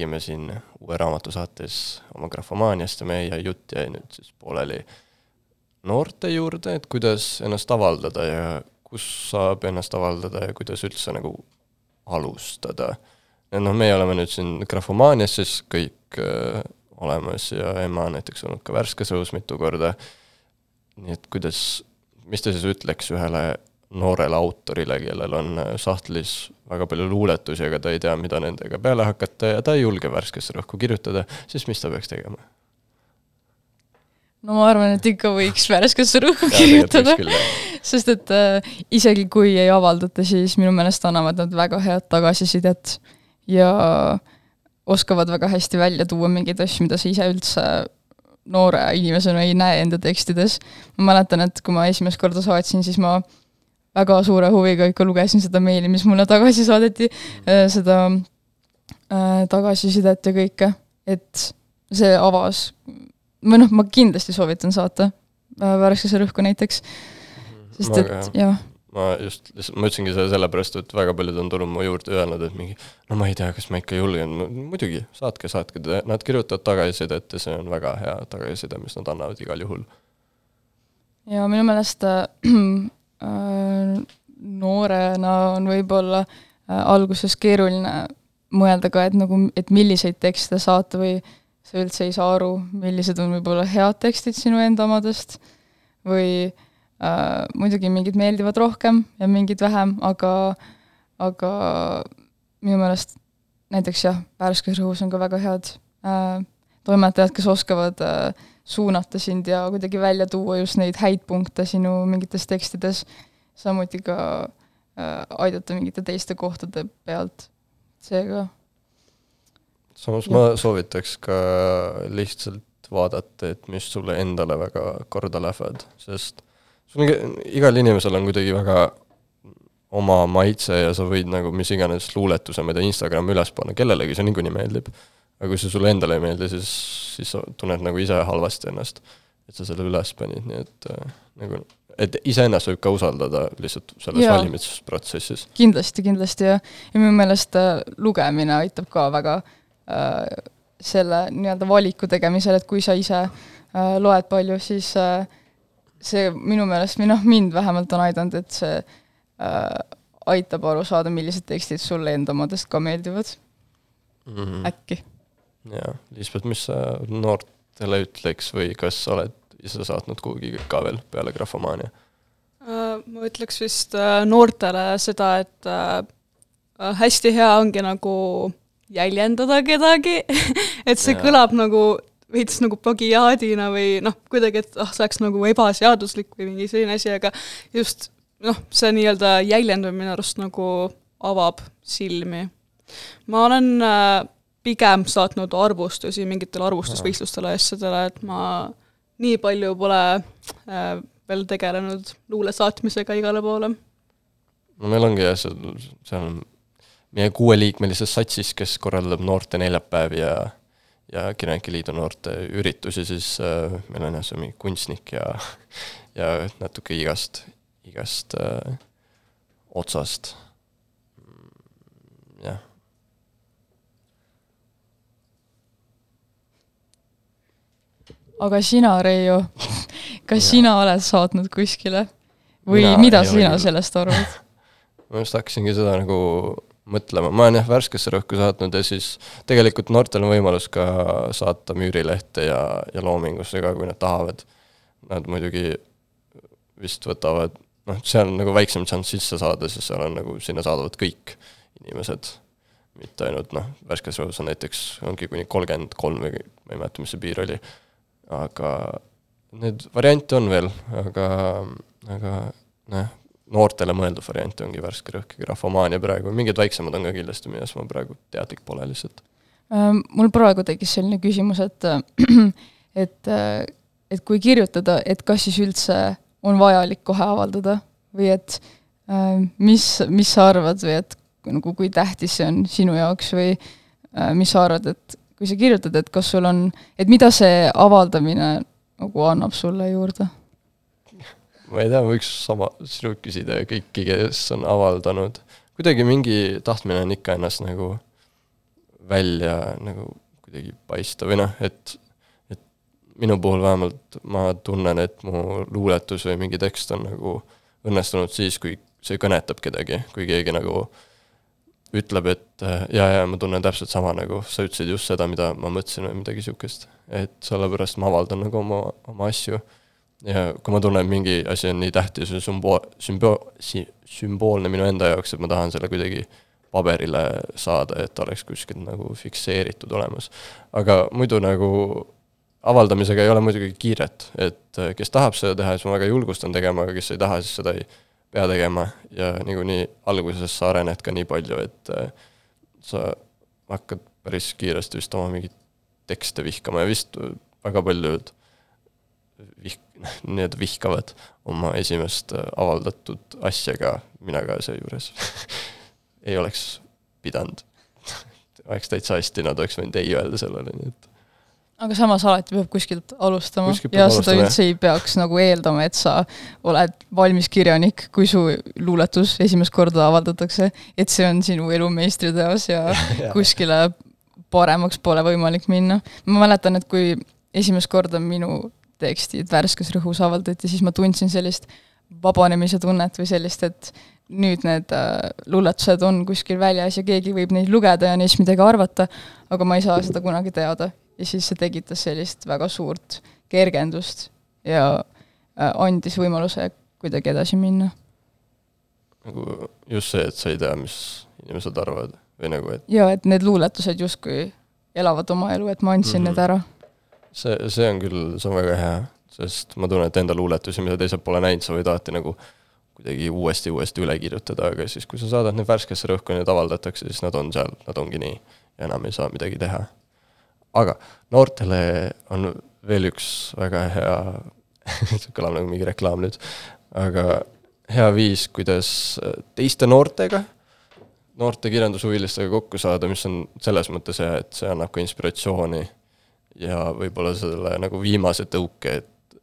räägime siin uue raamatu saates oma grafomaaniast ja meie jutt jäi nüüd siis pooleli noorte juurde, et kuidas ennast avaldada ja kus saab ennast avaldada ja kuidas üldse nagu alustada. et noh, meie oleme nüüd siin grafomaanias siis kõik äh, olemas ja ema on näiteks olnud ka värskes õhus mitu korda, nii et kuidas, mis te siis ütleks ühele noorele autorile, kellel on äh, sahtlis väga palju luuletusi, aga ta ei tea, mida nendega peale hakata ja ta ei julge värskesse rõhku kirjutada, siis mis ta peaks tegema? no ma arvan, et ikka võiks värskesse rõhku kirjutada, sest et äh, isegi kui ei avaldata, siis minu meelest annavad nad väga head tagasisidet ja oskavad väga hästi välja tuua mingeid asju, mida sa ise üldse noore inimesena ei näe enda tekstides. ma mäletan, et kui ma esimest korda saatsin, siis ma väga suure huviga ikka lugesin seda meili, mis mulle tagasi saadeti, seda äh, tagasisidet ja kõike, et see avas, või noh, ma kindlasti soovitan saata äh, värskesse rõhku näiteks, sest et jah, ma just, ma ütlesingi seda sellepärast, et väga paljud on tulnud mu juurde ja öelnud, et mingi no ma ei tea, kas ma ikka julgen. No,, muidugi, saatke, saatke, nad kirjutavad tagasisidet ja see on väga hea tagasiside, mis nad annavad igal juhul. ja minu meelest äh, äh, noorena on võib-olla äh, alguses keeruline mõelda ka, et nagu, et milliseid tekste saata või sa üldse ei saa aru, millised on võib-olla head tekstid sinu enda omadest või äh, muidugi mingid meeldivad rohkem ja mingid vähem, aga, aga minu meelest näiteks jah, Värskes Õhus on ka väga head äh, toimetajad, kes oskavad äh, suunata sind ja kuidagi välja tuua just neid häid punkte sinu mingites tekstides, samuti ka äh, aidata mingite teiste kohtade pealt, seega samas Jah. ma soovitaks ka lihtsalt vaadata, et mis sulle endale väga korda lähevad, sest sul on, igal inimesel on kuidagi väga oma maitse ja sa võid nagu mis iganes luuletuse, tea, Instagrami üles panna, kellelegi see niikuinii meeldib. Aga kui see sulle endale ei meeldi, siis, siis sa tunned nagu ise halvasti ennast, et sa selle üles panid, nii et äh, nagu, et iseennast võib ka usaldada lihtsalt selles Jaa. valimisprotsessis. kindlasti, kindlasti ja, ja minu meelest äh, lugemine aitab ka väga äh, selle nii-öelda valiku tegemisel, et kui sa ise äh, loed palju, siis äh, see minu meelest, või noh, mind vähemalt on aidanud, et see äh, aitab aru saada, millised tekstid sulle enda omadest ka meeldivad Mm -hmm. äkki. Jaa, Liisbet, mis sa noortele ütleks või kas sa oled ise saatnud kuhugi ka veel peale grafomaania? Äh, ma ütleks vist äh, noortele seda, et äh, hästi hea ongi nagu jäljendada kedagi et see Jaa. kõlab nagu veits nagu plagiaadina või noh, kuidagi, et ah, see oleks nagu ebaseaduslik või mingi selline asi, aga just noh, see nii-öelda jäljendamine minu arust nagu avab silmi. ma olen äh, pigem saatnud arvustusi mingitele arvustusvõistlustele ja asjadele, et ma nii palju pole äh, veel tegelenud luule saatmisega igale poole. no meil ongi jah, seal, seal on meie kuueliikmelises satsis, kes korraldab noorte neljapäevi ja ja Kirjanike Liidu noorte üritusi, siis äh, meil on jah, see mingi kunstnik ja ja natuke igast, igast äh, otsast. jah, aga sina, Reijo, kas Jaa. sina oled saatnud kuskile? või Mina mida sina küll. sellest arvad? ma just hakkasingi seda nagu mõtlema, ma olen jah värskesse rõhku saatnud ja siis tegelikult noortel on võimalus ka saata Müürilehte ja, ja Loomingusse ka, kui nad tahavad. Nad muidugi vist võtavad, noh, seal on nagu väiksem šanss sisse saada, sest seal on nagu, sinna saadavad kõik inimesed. mitte ainult noh, värskes rõhus on näiteks, ongi kuni kolmkümmend kolm või ma ei mäleta, mis see piir oli. Aga neid variante on veel, aga, aga noh, noortele mõeldud variant ongi Värske Rõhk ja Grafomaania praegu, mingid väiksemad on ka kindlasti, milles ma praegu teadlik pole lihtsalt. Ähm, mul praegu tekkis selline küsimus, et et, et kui kirjutada, et kas siis üldse on vajalik kohe avaldada või et ähm, mis, mis sa arvad või et nagu kui tähtis see on sinu jaoks või äh, mis sa arvad, et kui sa kirjutad, et kas sul on, et mida see avaldamine nagu annab sulle juurde? ma ei tea, võiks sama sinult küsida ja kõiki, kes on avaldanud. kuidagi mingi tahtmine on ikka ennast nagu välja nagu kuidagi paista või noh, et, et minu puhul vähemalt ma tunnen, et mu luuletus või mingi tekst on nagu õnnestunud siis, kui see kõnetab kedagi, kui keegi nagu ütleb, et äh, jaa, jaa, ma tunnen täpselt sama nagu sa ütlesid just seda, mida ma mõtlesin või midagi niisugust. et sellepärast ma avaldan nagu oma, oma asju ja kui ma tunnen, et mingi asi on nii tähtis või sümbool, sümbo-, si-, sümboolne minu enda jaoks, et ma tahan selle kuidagi paberile saada, et oleks kuskil nagu fikseeritud olemas. aga muidu nagu avaldamisega ei ole muidugi kiiret, et äh, kes tahab seda teha, siis ma väga julgustan tegema, aga kes ei taha, siis seda ei pea tegema ja niikuinii alguses sa arened ka nii palju, et äh, sa hakkad päris kiiresti vist oma mingeid tekste vihkama ja vist väga paljud vih-, need vihkavad oma esimest äh, avaldatud asja ka, mina ka seejuures ei oleks pidanud. oleks täitsa hästi, nad oleks võinud ei öelda sellele, nii et aga samas alati peab kuskilt alustama Kuskilt peab ja seda alustama, üldse ei peaks nagu eeldama, et sa oled valmis kirjanik, kui su luuletus esimest korda avaldatakse, et see on sinu elu meistriteos ja kuskile paremaks pole võimalik minna. ma mäletan, et kui esimest korda minu tekstid värskes rõhus avaldati, siis ma tundsin sellist vabanemise tunnet või sellist, et nüüd need äh, luuletused on kuskil väljas ja keegi võib neid lugeda ja neist midagi arvata, aga ma ei saa seda kunagi teada. Ja siis see tekitas sellist väga suurt kergendust ja äh, andis võimaluse kuidagi edasi minna. nagu just see, et sa ei tea, mis inimesed arvavad või nagu, et ja et need luuletused justkui elavad oma elu, et ma andsin mm Mhm. -hmm. need ära. see, see on küll, see on väga hea, sest ma tunnen, et enda luuletusi, mida teised pole näinud, sa võid alati nagu kuidagi uuesti, uuesti üle kirjutada, aga siis, kui sa saadad need värskesse rõhku ja need avaldatakse, siis nad on seal, nad ongi nii ja enam ei saa midagi teha. Aga noortele on veel üks väga hea, see kõlab nagu mingi reklaam nüüd, aga hea viis, kuidas teiste noortega, noorte kirjandushuvilistega kokku saada, mis on selles mõttes hea, et see annab ka inspiratsiooni ja võib-olla selle nagu viimase tõuke, et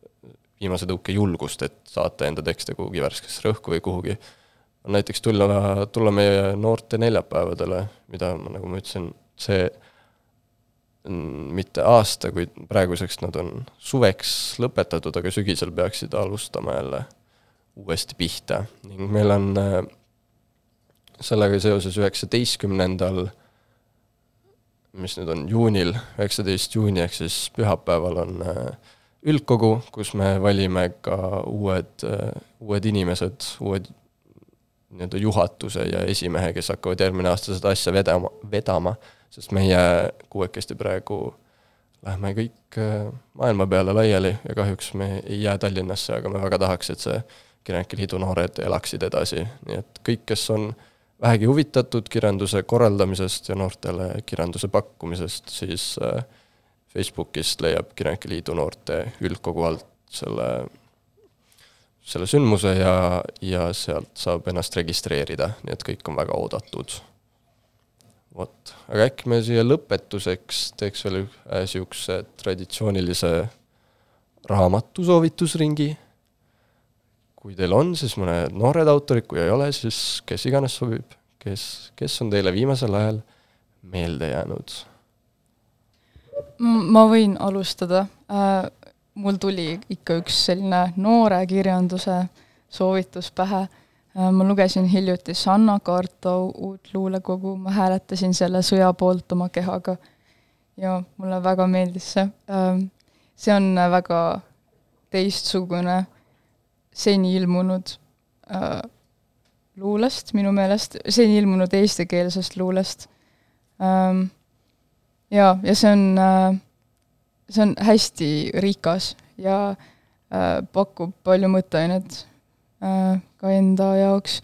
viimase tõuke julgust, et saata enda tekste kuhugi värskesse rõhku või kuhugi, on näiteks tulla, tulla meie noorte neljapäevadele, mida ma, nagu ma ütlesin, see mitte aasta, kuid praeguseks nad on suveks lõpetatud, aga sügisel peaksid alustama jälle uuesti pihta. Ning meil on äh, sellega seoses üheksateistkümnendal mis nüüd on juunil, üheksateist juuni ehk siis pühapäeval on äh, üldkogu, kus me valime ka uued, uued inimesed, uued nii-öelda juhatuse ja esimehe, kes hakkavad järgmine aasta seda asja vedama, vedama, sest meie kuuekesti praegu lähme kõik äh, maailma peale laiali ja kahjuks me ei jää Tallinnasse, aga me väga tahaks, et see Kirjanike Liidu noored elaksid edasi, nii et kõik, kes on vähegi huvitatud kirjanduse korraldamisest ja noortele kirjanduse pakkumisest, siis äh, Facebookist leiab Kirjanike Liidu noorte üldkogu alt selle, selle sündmuse ja, ja sealt saab ennast registreerida, nii et kõik on väga oodatud. vot, aga äkki me siia lõpetuseks teeks veel niisuguse traditsioonilise raamatu soovitusringi kui teil on siis mõned noored autorid, kui ei ole, siis kes iganes sobib, kes, kes on teile viimasel ajal meelde jäänud? ma võin alustada äh,. mul tuli ikka üks selline noore kirjanduse soovitus pähe äh,. Ma lugesin hiljuti Sanna Karto uut luulekogu, ma hääletasin selle sõja poolt oma kehaga ja mulle väga meeldis see äh,. see on väga teistsugune seni ilmunud äh, luulest minu meelest, seni ilmunud eestikeelsest luulest ähm,. ja, ja see on äh,, see on hästi rikas ja äh, pakub palju mõtteainet äh, ka enda jaoks.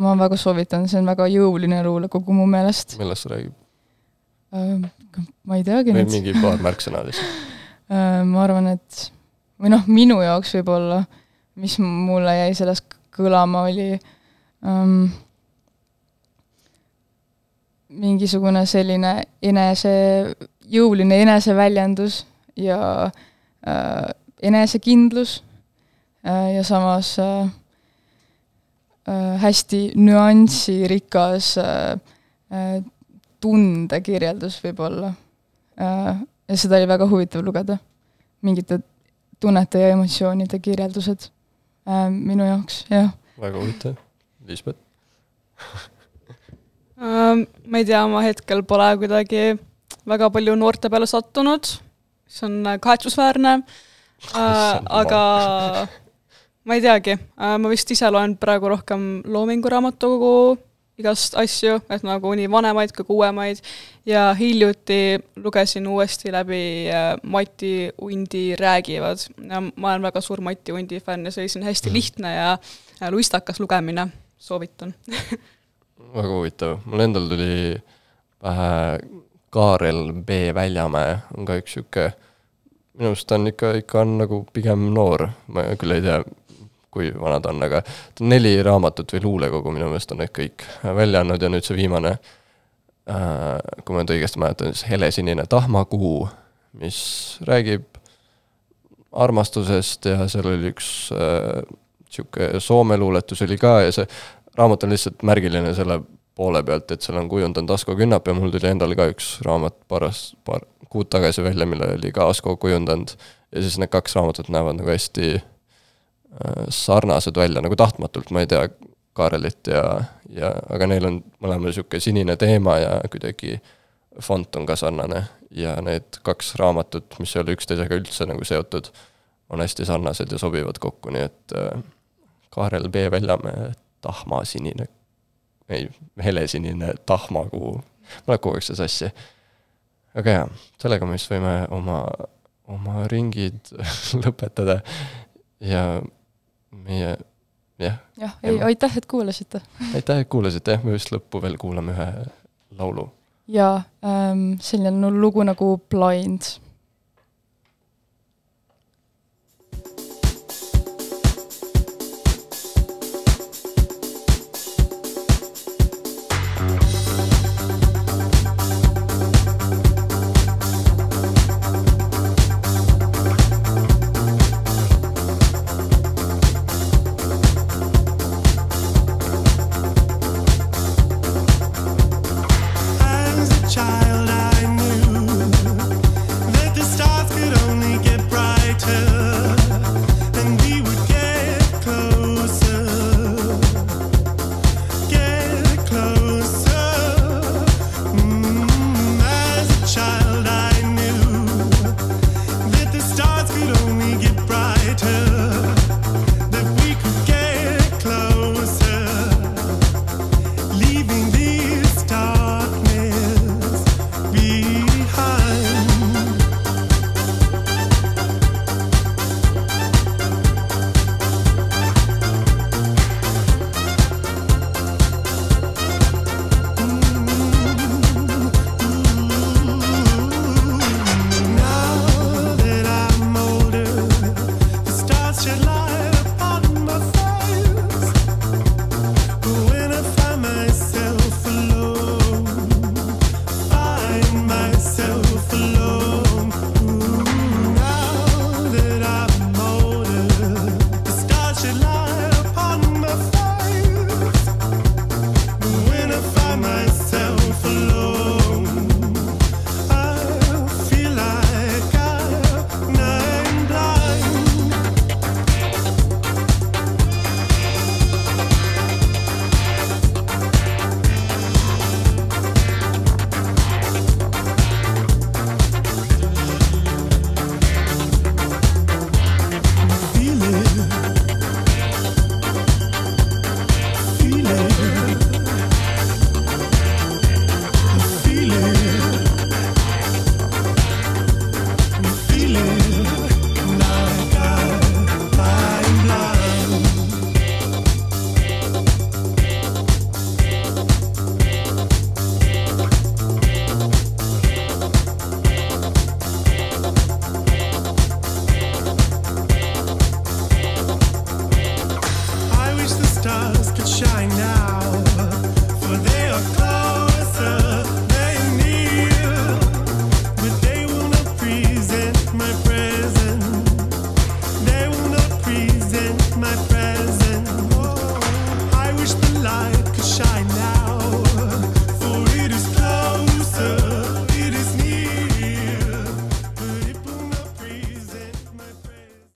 ma väga soovitan, see on väga jõuline luulekogu mu meelest millest see räägib? äh,. ma ei teagi nüüd mingi paar märksõna lihtsalt? Äh, ma arvan, et või noh, minu jaoks võib-olla, mis mulle jäi sellest kõlama, oli um, mingisugune selline enese, jõuline eneseväljendus ja äh, enesekindlus äh, ja samas äh, äh, hästi nüansirikas äh, äh, tundekirjeldus võib-olla äh,. ja seda oli väga huvitav lugeda, mingite tunnete ja emotsioonide kirjeldused äh, minu jaoks, jah väga huvitav. Liisbet? Ähm, ma ei tea, ma hetkel pole kuidagi väga palju noorte peale sattunud, mis on äh, kahetsusväärne äh, aga ma ei teagi, ma vist ise loen praegu rohkem Loomingu Raamatukogu igast asju, et nagu nii vanemaid kui ka uuemaid. Ja hiljuti lugesin uuesti läbi äh, Mati Undi räägivad. Ma olen väga suur Mati Undi fänn ja see oli selline hästi lihtne ja ja luistakas lugemine, soovitan. väga huvitav, mul endal tuli pähe Kaarel B. Väljamäe. On ka üks sihuke, minu arust ta on ikka, ikka on nagu pigem noor, ma küll ei tea, kui vana ta on, aga ta on neli raamatut või luulekogu minu meelest on need kõik välja andnud ja nüüd see viimane äh,, kui ma nüüd õigesti mäletan, siis Helesinine tahmakuu, mis räägib armastusest ja seal oli üks äh, sihuke Soome luuletus oli ka ja see raamat on lihtsalt märgiline selle poole pealt, et seal on kujundanud Asko Künnap ja mul tuli endal ka üks raamat paras, paar kuud tagasi välja, mille oli ka Asko kujundanud. Ja siis need kaks raamatut näevad nagu hästi äh, sarnased välja, nagu tahtmatult, ma ei tea Kaarelit ja, ja aga neil on mõlemal niisugune sinine teema ja kuidagi fond on ka sarnane. Ja need kaks raamatut, mis ei ole üksteisega üldse nagu seotud, on hästi sarnased ja sobivad kokku, nii et äh, Kaarel B Väljamäe tahmasinine, ei, helesinine tahmakuu, mul läheb kogu aeg see sassi. aga jaa, sellega me vist võime oma, oma ringid lõpetada. Ja meie, jah, jah, ei Emma. aitäh, et kuulasite. aitäh, et kuulasite, me vist lõppu veel kuulame ühe laulu. ja ähm, selline lugu nagu Blind